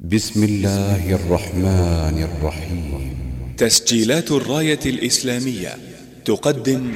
بسم الله الرحمن الرحيم. تسجيلات الراية الإسلامية تقدم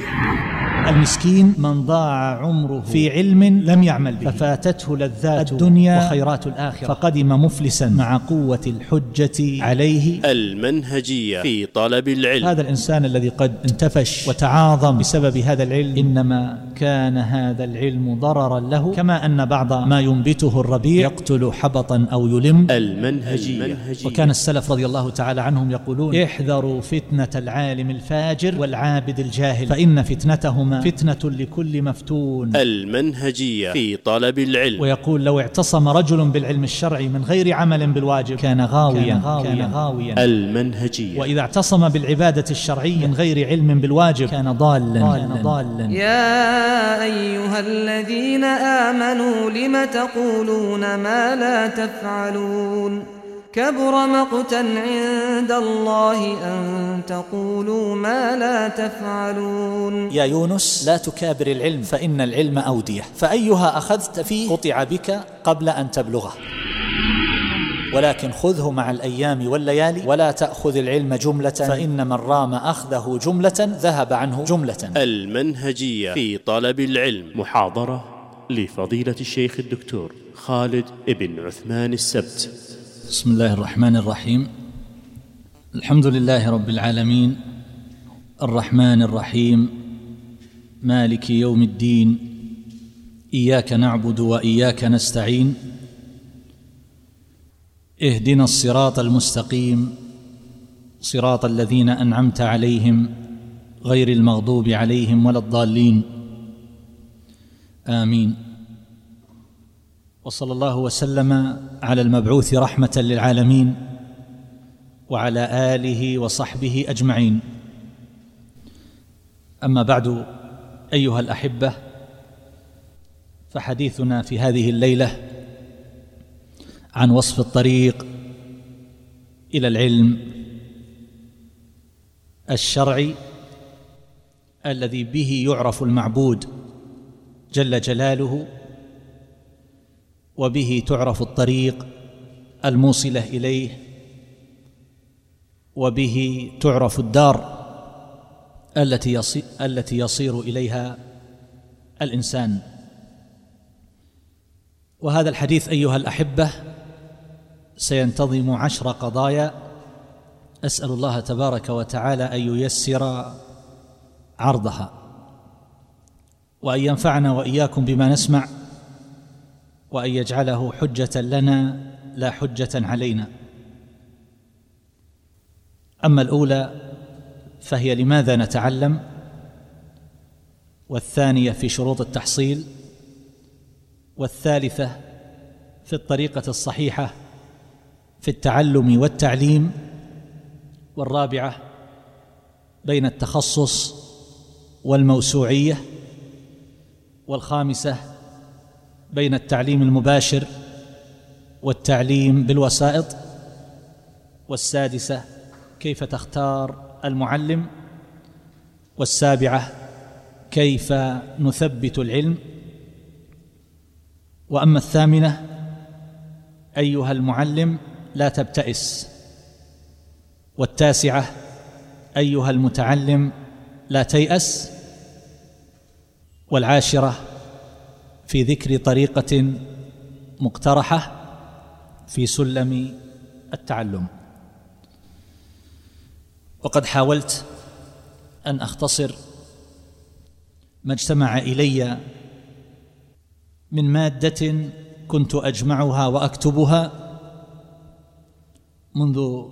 المسكين من ضاع عمره في علم لم يعمل به. ففاتته لذات الدنيا وخيرات الآخرة. فقدم مفلسا مع قوة الحجة عليه. المنهجية في طلب العلم. هذا الإنسان الذي قد انتفش وتعاظم بسبب هذا العلم. إنما كان هذا العلم ضررا له. كما أن بعض ما ينبته الربيع يقتل حبطا أو يلم. المنهجية. وكان السلف رضي الله تعالى عنهم يقولون احذروا فتنة العالم الفاجر والعابد الجاهل. فإن فتنتهما فتنة لكل مفتون. المنهجية في طلب العلم. ويقول لو اعتصم رجل بالعلم الشرعي من غير عمل بالواجب كان غاويا كان غاويا, كان غاويا. المنهجية. وإذا اعتصم بالعبادة الشرعية من غير علم بالواجب كان ضالا كان ضالا. يا أيها الذين آمنوا لم تقولون ما لا تفعلون؟ كبر مقتا عند الله أن تقولوا ما لا تفعلون. يا يونس لا تكابر العلم فإن العلم أودية. فأيها أخذت فيه؟ قطع بك قبل أن تبلغه. ولكن خذه مع الأيام والليالي ولا تأخذ العلم جملة فإن من رام أخذه جملة ذهب عنه جملة. المنهجية في طلب العلم. محاضرة لفضيلة الشيخ الدكتور خالد ابن عثمان السبت. بسم الله الرحمن الرحيم الحمد لله رب العالمين الرحمن الرحيم مالك يوم الدين اياك نعبد واياك نستعين اهدنا الصراط المستقيم صراط الذين انعمت عليهم غير المغضوب عليهم ولا الضالين امين وصلى الله وسلم على المبعوث رحمة للعالمين وعلى آله وصحبه أجمعين. أما بعد أيها الأحبة فحديثنا في هذه الليلة عن وصف الطريق إلى العلم الشرعي الذي به يعرف المعبود جل جلاله وبه تعرف الطريق الموصلة إليه وبه تعرف الدار التي يصير, التي يصير إليها الإنسان. وهذا الحديث أيها الأحبة سينتظم عشر قضايا. أسأل الله تبارك وتعالى أن ييسر عرضها. وأن ينفعنا وإياكم بما نسمع وأن يجعله حجة لنا لا حجة علينا. أما الأولى فهي لماذا نتعلم؟ والثانية في شروط التحصيل. والثالثة في الطريقة الصحيحة في التعلم والتعليم. والرابعة بين التخصص والموسوعية. والخامسة بين التعليم المباشر والتعليم بالوسائط؟ والسادسة كيف تختار المعلم؟ والسابعة كيف نثبت العلم؟ وأما الثامنة أيها المعلم لا تبتئس. والتاسعة أيها المتعلم لا تيأس. والعاشرة في ذكر طريقة مقترحة في سلم التعلم. وقد حاولت أن أختصر ما اجتمع إلي من مادة كنت أجمعها وأكتبها منذ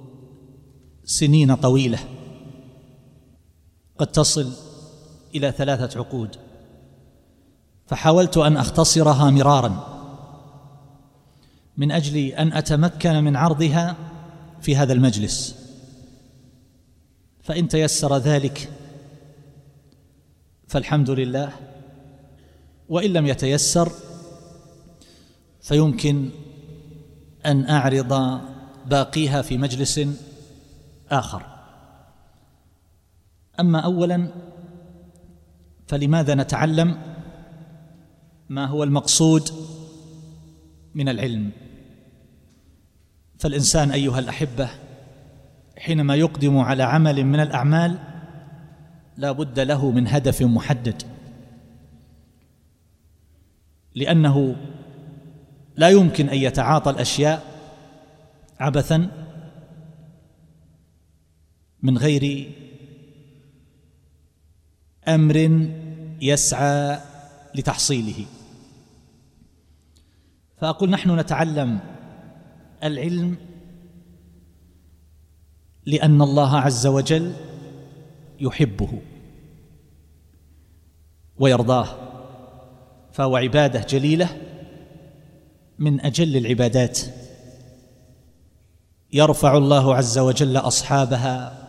سنين طويلة. قد تصل إلى ثلاثة عقود. فحاولت أن أختصرها مرارا. من أجل أن أتمكن من عرضها في هذا المجلس. فإن تيسر ذلك فالحمد لله. وإن لم يتيسر فيمكن أن أعرض باقيها في مجلس آخر. أما اولا فلماذا نتعلم؟ ما هو المقصود من العلم. فالإنسان أيها الأحبة حينما يقدم على عمل من الأعمال لا بد له من هدف محدد. لأنه لا يمكن أن يتعاطى الأشياء عبثا من غير أمر يسعى لتحصيله. فأقول نحن نتعلم العلم لأن الله عز وجل يحبه ويرضاه فهو عبادة جليلة من أجل العبادات. يرفع الله عز وجل أصحابها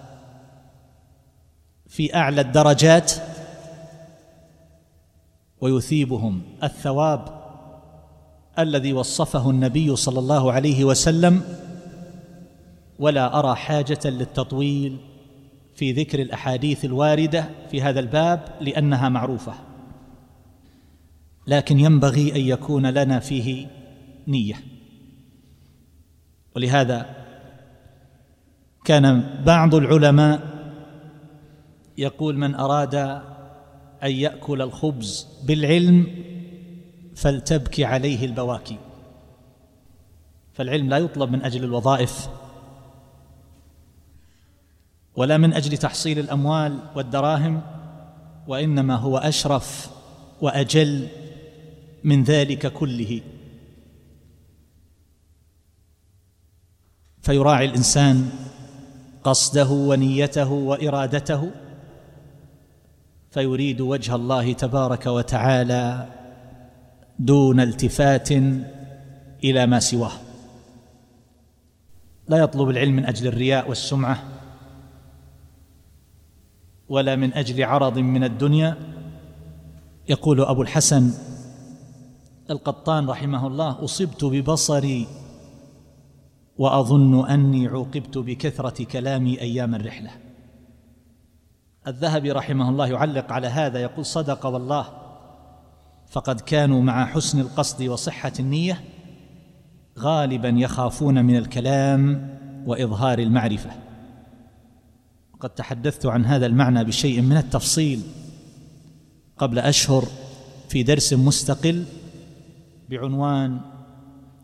في أعلى الدرجات ويثيبهم الثواب الذي وصفه النبي صلى الله عليه وسلم ولا أرى حاجة للتطويل في ذكر الأحاديث الواردة في هذا الباب لأنها معروفة. لكن ينبغي أن يكون لنا فيه نية. ولهذا كان بعض العلماء يقول من أراد أن يأكل الخبز بالعلم فلتبكي عليه البواكي. فالعلم لا يطلب من أجل الوظائف ولا من أجل تحصيل الأموال والدراهم وإنما هو أشرف وأجل من ذلك كله. فيراعي الإنسان قصده ونيته وإرادته فيريد وجه الله تبارك وتعالى دون التفات إلى ما سواه. لا يطلب العلم من أجل الرياء والسمعة ولا من أجل عرض من الدنيا. يقول أبو الحسن القطان رحمه الله أصبت ببصري وأظن أني عوقبت بكثرة كلامي أيام الرحلة. الذهبي رحمه الله يعلق على هذا يقول صدق والله فقد كانوا مع حسن القصد وصحة النية غالبا يخافون من الكلام وإظهار المعرفة. قد تحدثت عن هذا المعنى بشيء من التفصيل قبل أشهر في درس مستقل بعنوان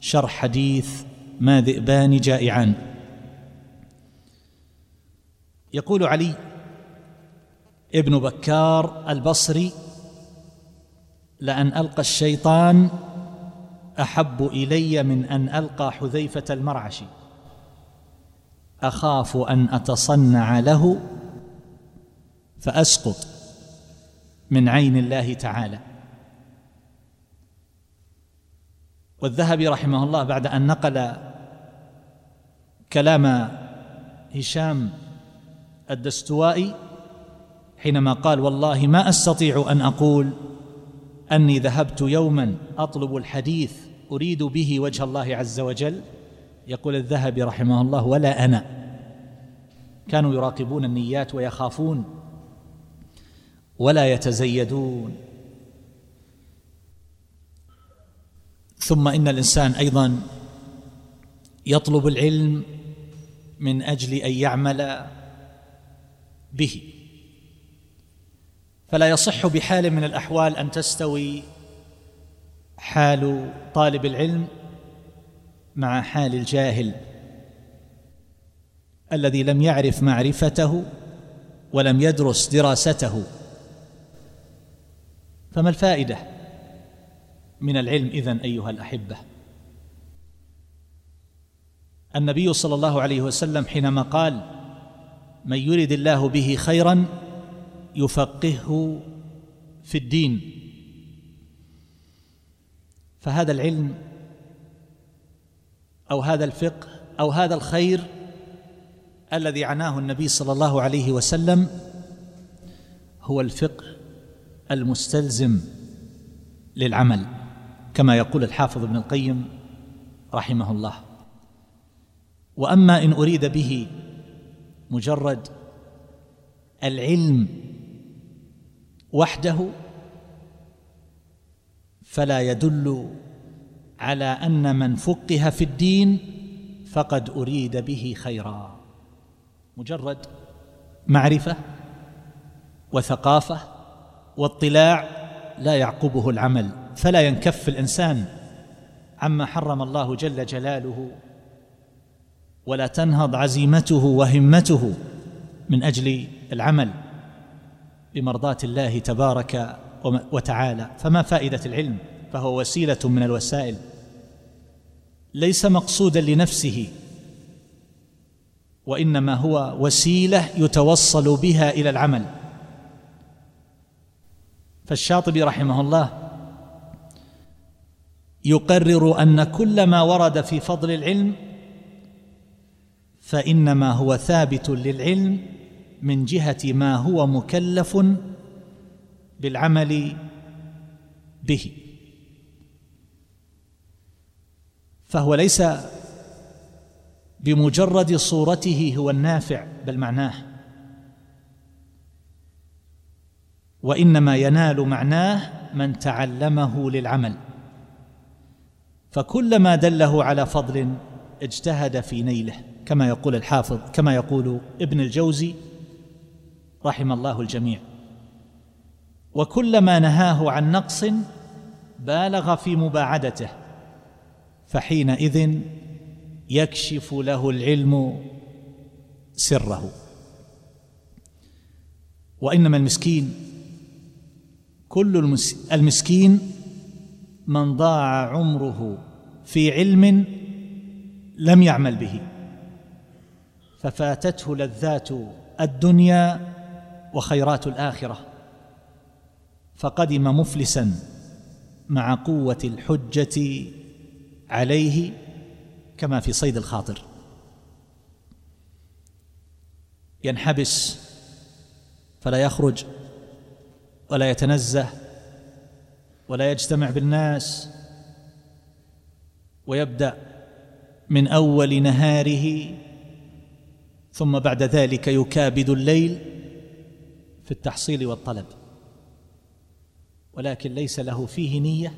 شرح حديث ما ذئبان جائعان يقول علي ابن بكار البصري لأن ألقى الشيطان أحب إلي من أن ألقى حذيفة المرعشي أخاف أن أتصنع له فأسقط من عين الله تعالى. والذهبي رحمه الله بعد أن نقل كلام هشام الدستوائي حينما قال والله ما أستطيع أن أقول أني ذهبت يوما أطلب الحديث أريد به وجه الله عز وجل. يقول الذهبي رحمه الله ولا أنا. كانوا يراقبون النيات ويخافون ولا يتزيدون. ثم إن الإنسان أيضا يطلب العلم من أجل أن يعمل به. فلا يصح بحال من الأحوال أن تستوي حال طالب العلم مع حال الجاهل الذي لم يعرف معرفته ولم يدرس دراسته. فما الفائدة من العلم إذن أيها الأحبة؟ النبي صلى الله عليه وسلم حينما قال من يرد الله به خيرا يفقهه في الدين. فهذا العلم أو هذا الفقه أو هذا الخير الذي عناه النبي صلى الله عليه وسلم هو الفقه المستلزم للعمل كما يقول الحافظ ابن القيم رحمه الله. وأما إن أريد به مجرد العلم وحده فلا يدل على أن من فقه في الدين فقد أريد به خيرا. مجرد معرفة وثقافة واطلاع لا يعقبه العمل فلا ينكف الإنسان عما حرم الله جل جلاله. ولا تنهض عزيمته وهمته من أجل العمل. بمرضاة الله تبارك وتعالى. فما فائدة العلم؟ فهو وسيلة من الوسائل. ليس مقصودا لنفسه وإنما هو وسيلة يتوصل بها إلى العمل. فالشاطبي رحمه الله يقرر أن كل ما ورد في فضل العلم فإنما هو ثابت للعلم من جهة ما هو مكلف بالعمل به. فهو ليس بمجرد صورته هو النافع بل معناه. وإنما ينال معناه من تعلمه للعمل. فكلما دله على فضل اجتهد في نيله كما يقول الحافظ كما يقول ابن الجوزي رحم الله الجميع. وكلما نهاه عن نقص بالغ في مباعدته فحينئذ يكشف له العلم سره. وإنما المسكين كل المسكين من ضاع عمره في علم لم يعمل به ففاتته لذات الدنيا وخيرات الآخرة. فقدم مفلسا مع قوة الحجة عليه كما في صيد الخاطر. ينحبس فلا يخرج ولا يتنزه ولا يجتمع بالناس ويبدأ من أول نهاره ثم بعد ذلك يكابد الليل في التحصيل والطلب. ولكن ليس له فيه نية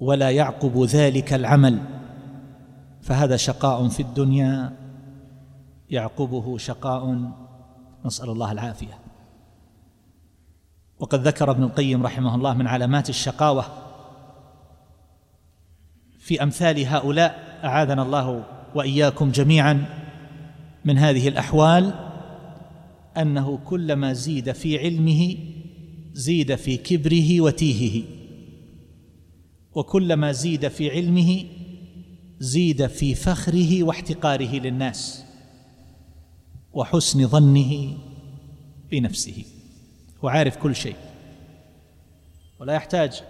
ولا يعقب ذلك العمل. فهذا شقاء في الدنيا يعقبه شقاء. نسأل الله العافية. وقد ذكر ابن القيم رحمه الله من علامات الشقاوة في أمثال هؤلاء أعاذنا الله وإياكم جميعا من هذه الأحوال. أنه كلما زيد في علمه زيد في كبره وتيهه. وكلما زيد في علمه زيد في فخره واحتقاره للناس وحسن ظنه بنفسه. وعارف كل شيء. ولا يحتاج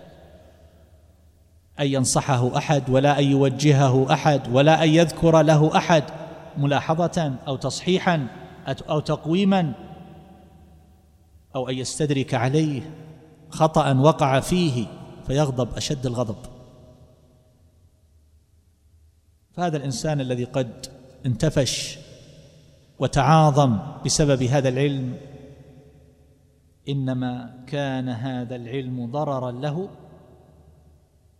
أن ينصحه أحد ولا أن يوجهه أحد ولا أن يذكر له أحد ملاحظة أو تصحيحا. أو تقويما أو أن يستدرك عليه خطأ وقع فيه فيغضب أشد الغضب. فهذا الإنسان الذي قد انتفش وتعاظم بسبب هذا العلم إنما كان هذا العلم ضررا له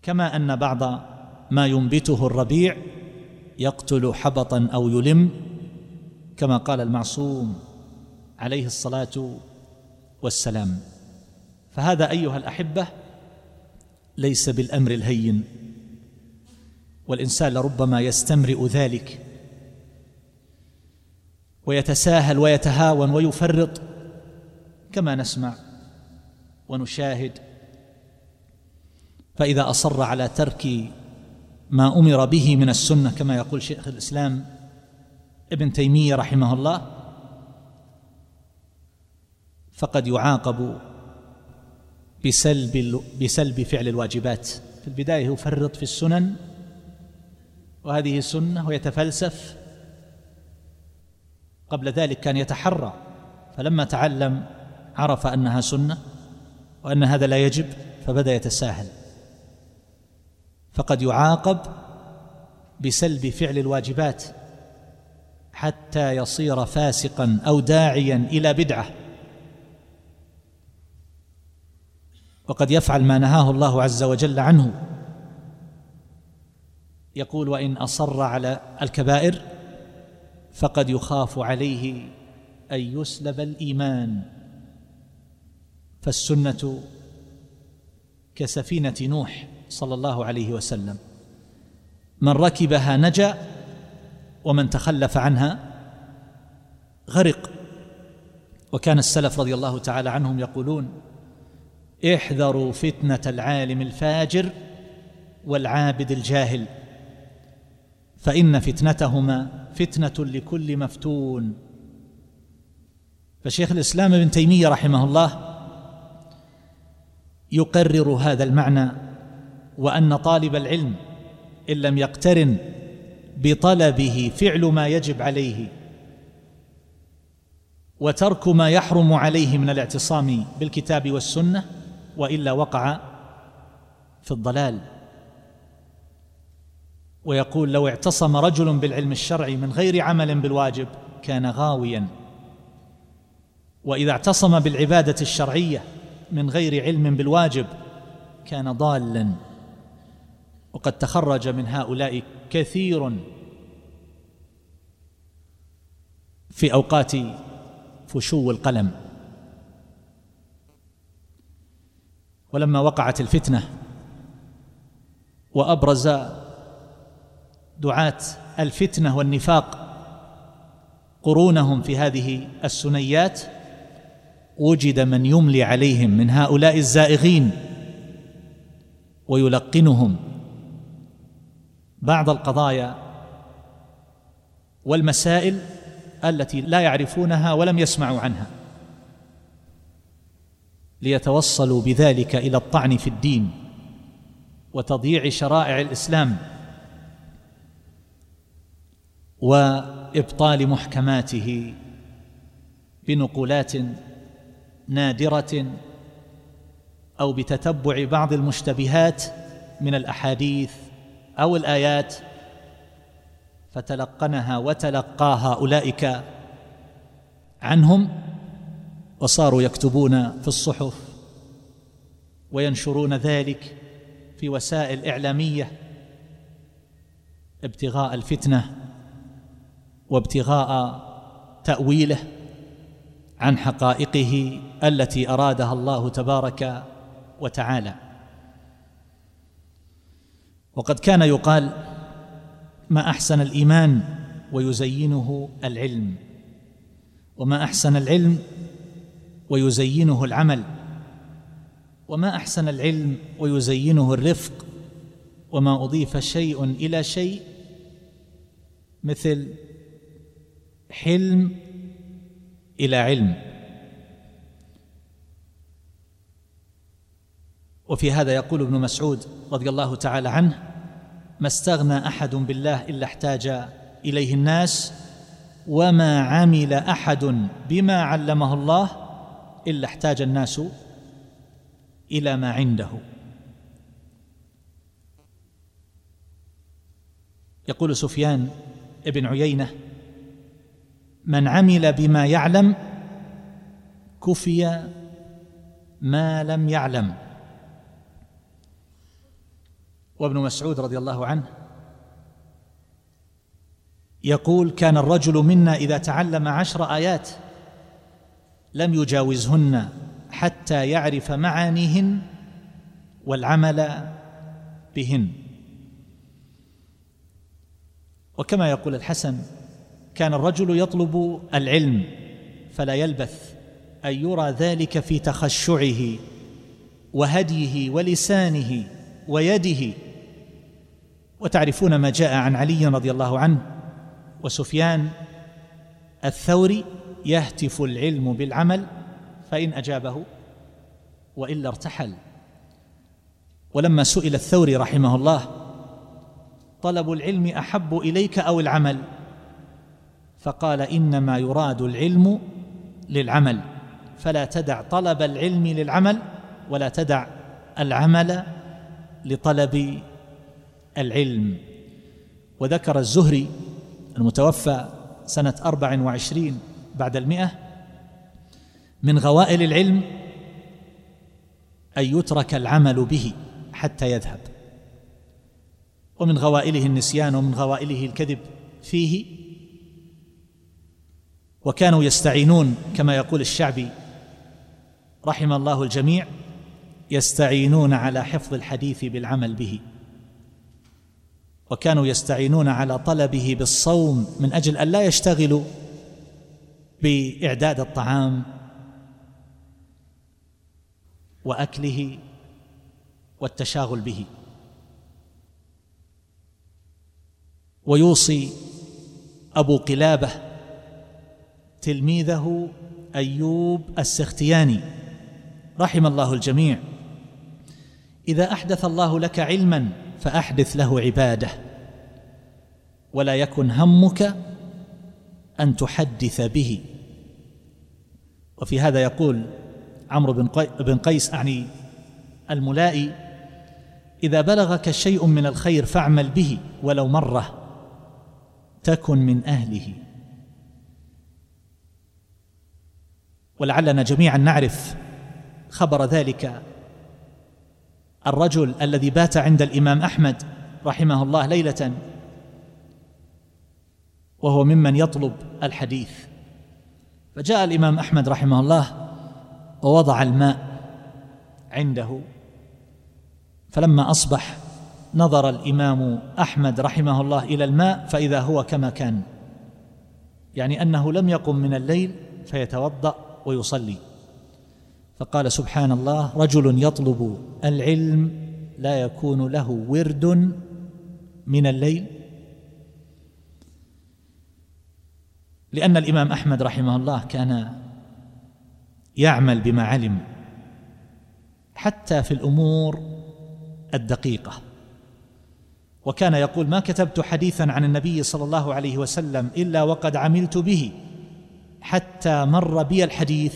كما أن بعض ما ينبته الربيع يقتل حبطا أو يلم كما قال المعصوم عليه الصلاة والسلام. فهذا أيها الأحبة ليس بالأمر الهين والإنسان لربما يستمرئ ذلك ويتساهل ويتهاون ويفرط كما نسمع ونشاهد. فإذا أصر على ترك ما أمر به من السنة كما يقول شيخ الإسلام ابن تيمية رحمه الله فقد يعاقب بسلب بسلب فعل الواجبات. في البداية يفرط في السنن وهذه سنة ويتفلسف قبل ذلك كان يتحرى فلما تعلم عرف أنها سنة وأن هذا لا يجب فبدأ يتساهل. فقد يعاقب بسلب فعل الواجبات. حتى يصير فاسقا أو داعيا إلى بدعة. وقد يفعل ما نهاه الله عز وجل عنه. يقول وإن أصر على الكبائر فقد يخاف عليه أن يسلب الإيمان. فالسنة كسفينة نوح صلى الله عليه وسلم. من ركبها نجا ومن تخلف عنها غرق. وكان السلف رضي الله تعالى عنهم يقولون احذروا فتنة العالم الفاجر والعابد الجاهل فإن فتنتهما فتنة لكل مفتون. فشيخ الإسلام ابن تيمية رحمه الله يقرر هذا المعنى وأن طالب العلم إن لم يقترن بطلبه فعل ما يجب عليه وترك ما يحرم عليه من الاعتصام بالكتاب والسنة وإلا وقع في الضلال. ويقول لو اعتصم رجل بالعلم الشرعي من غير عمل بالواجب كان غاويا. وإذا اعتصم بالعبادة الشرعية من غير علم بالواجب كان ضالا. وقد تخرج من هؤلاء كثير في أوقات فشو القلم. ولما وقعت الفتنة وأبرز دعاة الفتنة والنفاق قرونهم في هذه السنيات وجد من يملي عليهم من هؤلاء الزائغين ويلقنهم بعض القضايا والمسائل التي لا يعرفونها ولم يسمعوا عنها. ليتوصلوا بذلك إلى الطعن في الدين وتضييع شرائع الإسلام وإبطال محكماته بنقولات نادرة أو بتتبع بعض المشتبهات من الأحاديث أو الآيات فتلقنها وتلقاها اولئك عنهم وصاروا يكتبون في الصحف وينشرون ذلك في وسائل إعلامية ابتغاء الفتنة وابتغاء تأويله عن حقائقه التي أرادها الله تبارك وتعالى. وقد كان يقال ما أحسن الإيمان ويزينه العلم وما أحسن العلم ويزينه العمل وما أحسن العلم ويزينه الرفق وما أضيف شيء إلى شيء مثل حلم إلى علم. وفي هذا يقول ابن مسعود رضي الله تعالى عنه ما استغنى أحد بالله إلا احتاج إليه الناس وما عمل أحد بما علمه الله إلا احتاج الناس إلى ما عنده. يقول سفيان ابن عيينة من عمل بما يعلم كفي ما لم يعلم. وابن مسعود رضي الله عنه يقول كان الرجل منا إذا تعلم عشر آيات لم يجاوزهن حتى يعرف معانيهن والعمل بهن. وكما يقول الحسن كان الرجل يطلب العلم فلا يلبث أن يرى ذلك في تخشعه وهديه ولسانه ويده وتعرفون ما جاء عن علي رضي الله عنه وسفيان الثوري يهتف العلم بالعمل فإن أجابه وإلا ارتحل. ولما سئل الثوري رحمه الله طلب العلم أحب إليك أو العمل؟ فقال إنما يراد العلم للعمل فلا تدع طلب العلم للعمل ولا تدع العمل لطلب العلم. وذكر الزهري المتوفى سنة أربع وعشرين بعد المئة من غوائل العلم أن يترك العمل به حتى يذهب. ومن غوائله النسيان ومن غوائله الكذب فيه. وكانوا يستعينون كما يقول الشعبي رحم الله الجميع يستعينون على حفظ الحديث بالعمل به. وكانوا يستعينون على طلبه بالصوم من أجل أن لا يشتغلوا بإعداد الطعام وأكله والتشاغل به. ويوصي أبو قلابة تلميذه أيوب السختياني رحم الله الجميع إذا أحدث الله لك علما فأحدث له عبادة. ولا يكن همك أن تحدث به. وفي هذا يقول عمرو بن قيس أعني الملائي إذا بلغك شيء من الخير فاعمل به ولو مرة تكن من أهله. ولعلنا جميعا نعرف خبر ذلك الرجل الذي بات عند الإمام أحمد رحمه الله ليلة وهو ممن يطلب الحديث. فجاء الإمام أحمد رحمه الله ووضع الماء عنده. فلما أصبح نظر الإمام أحمد رحمه الله إلى الماء فإذا هو كما كان يعني أنه لم يقم من الليل فيتوضأ ويصلي. فقال سبحان الله رجل يطلب العلم لا يكون له ورد من الليل؟ لأن الإمام أحمد رحمه الله كان يعمل بما علم حتى في الأمور الدقيقة. وكان يقول ما كتبت حديثا عن النبي صلى الله عليه وسلم إلا وقد عملت به حتى مر بي الحديث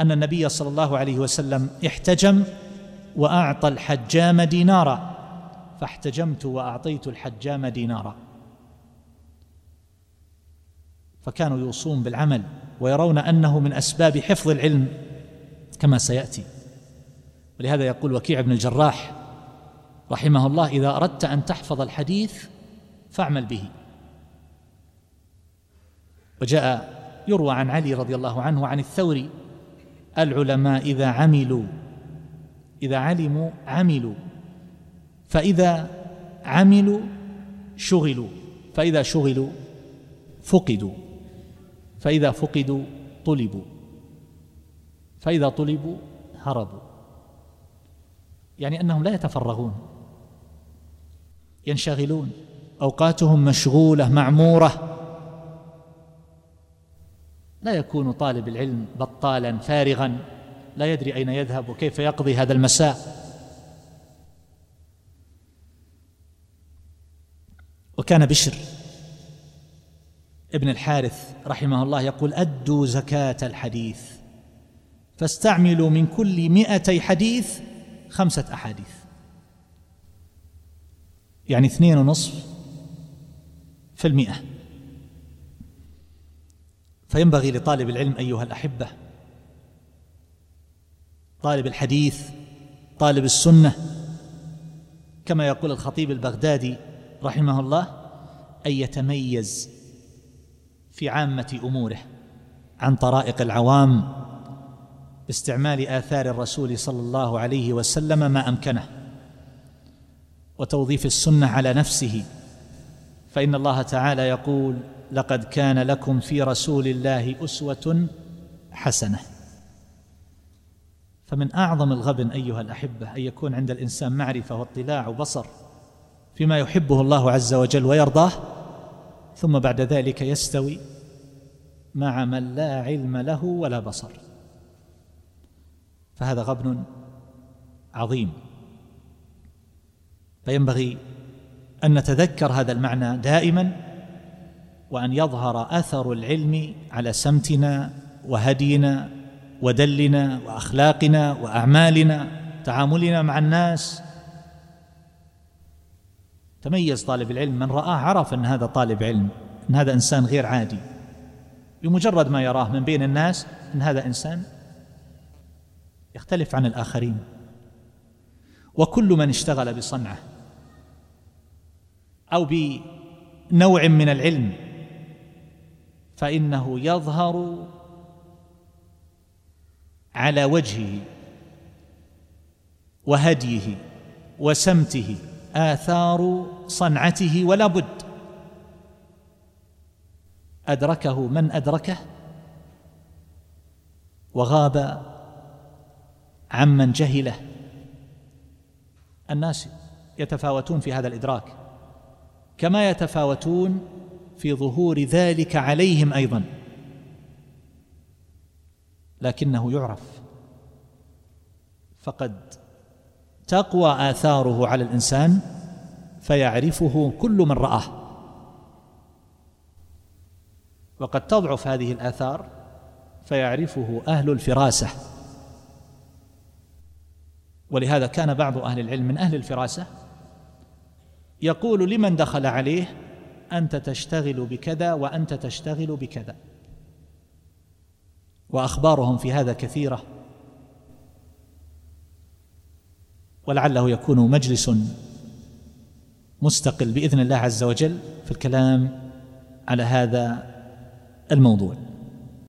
أن النبي صلى الله عليه وسلم احتجم وأعطى الحجام دينارا فاحتجمت وأعطيت الحجام دينارا. فكانوا يوصون بالعمل ويرون أنه من أسباب حفظ العلم كما سيأتي. ولهذا يقول وكيع بن الجراح رحمه الله إذا أردت أن تحفظ الحديث فاعمل به. وجاء يروى عن علي رضي الله عنه وعن الثوري العلماء إذا عملوا إذا علموا عملوا. فإذا عملوا شغلوا. فإذا شغلوا فقدوا. فإذا فقدوا طلبوا. فإذا طلبوا هربوا. يعني أنهم لا يتفرغون. ينشغلون. أوقاتهم مشغولة معمورة. لا يكون طالب العلم بطالا فارغا. لا يدري أين يذهب وكيف يقضي هذا المساء. وكان بشر ابن الحارث رحمه الله يقول أدوا زكاة الحديث فاستعملوا من كل مئتي حديث خمسة أحاديث. يعني اثنين ونصف في المئة. فينبغي لطالب العلم أيها الأحبة طالب الحديث طالب السنة كما يقول الخطيب البغدادي رحمه الله أن يتميز في عامة أموره عن طرائق العوام باستعمال آثار الرسول صلى الله عليه وسلم ما أمكنه. وتوظيف السنة على نفسه فإن الله تعالى يقول لقد كان لكم في رسول الله أسوة حسنة. فمن أعظم الغبن أيها الأحبة أن يكون عند الإنسان معرفة واطلاع وبصر فيما يحبه الله عز وجل ويرضاه ثم بعد ذلك يستوي مع من لا علم له ولا بصر. فهذا غبن عظيم. فينبغي أن نتذكر هذا المعنى دائما وأن يظهر أثر العلم على سمتنا وهدينا ودلنا وأخلاقنا وأعمالنا تعاملنا مع الناس. تميز طالب العلم من رآه عرف أن هذا طالب علم أن هذا إنسان غير عادي. بمجرد ما يراه من بين الناس أن هذا إنسان يختلف عن الآخرين. وكل من اشتغل بصنعه أو بنوع من العلم فإنه يظهر على وجهه وهديه وسمته آثار صنعته ولا بد. أدركه من أدركه؟ وغاب عمن جهله. الناس يتفاوتون في هذا الإدراك. كما يتفاوتون في ظهور ذلك عليهم أيضا. لكنه يعرف. فقد تقوى آثاره على الإنسان فيعرفه كل من رآه. وقد تضعف هذه الآثار فيعرفه أهل الفراسة. ولهذا كان بعض أهل العلم من أهل الفراسة يقول لمن دخل عليه أنت تشتغل بكذا وأنت تشتغل بكذا. وأخبارهم في هذا كثيرة. ولعله يكون مجلس مستقل بإذن الله عز وجل في الكلام على هذا الموضوع.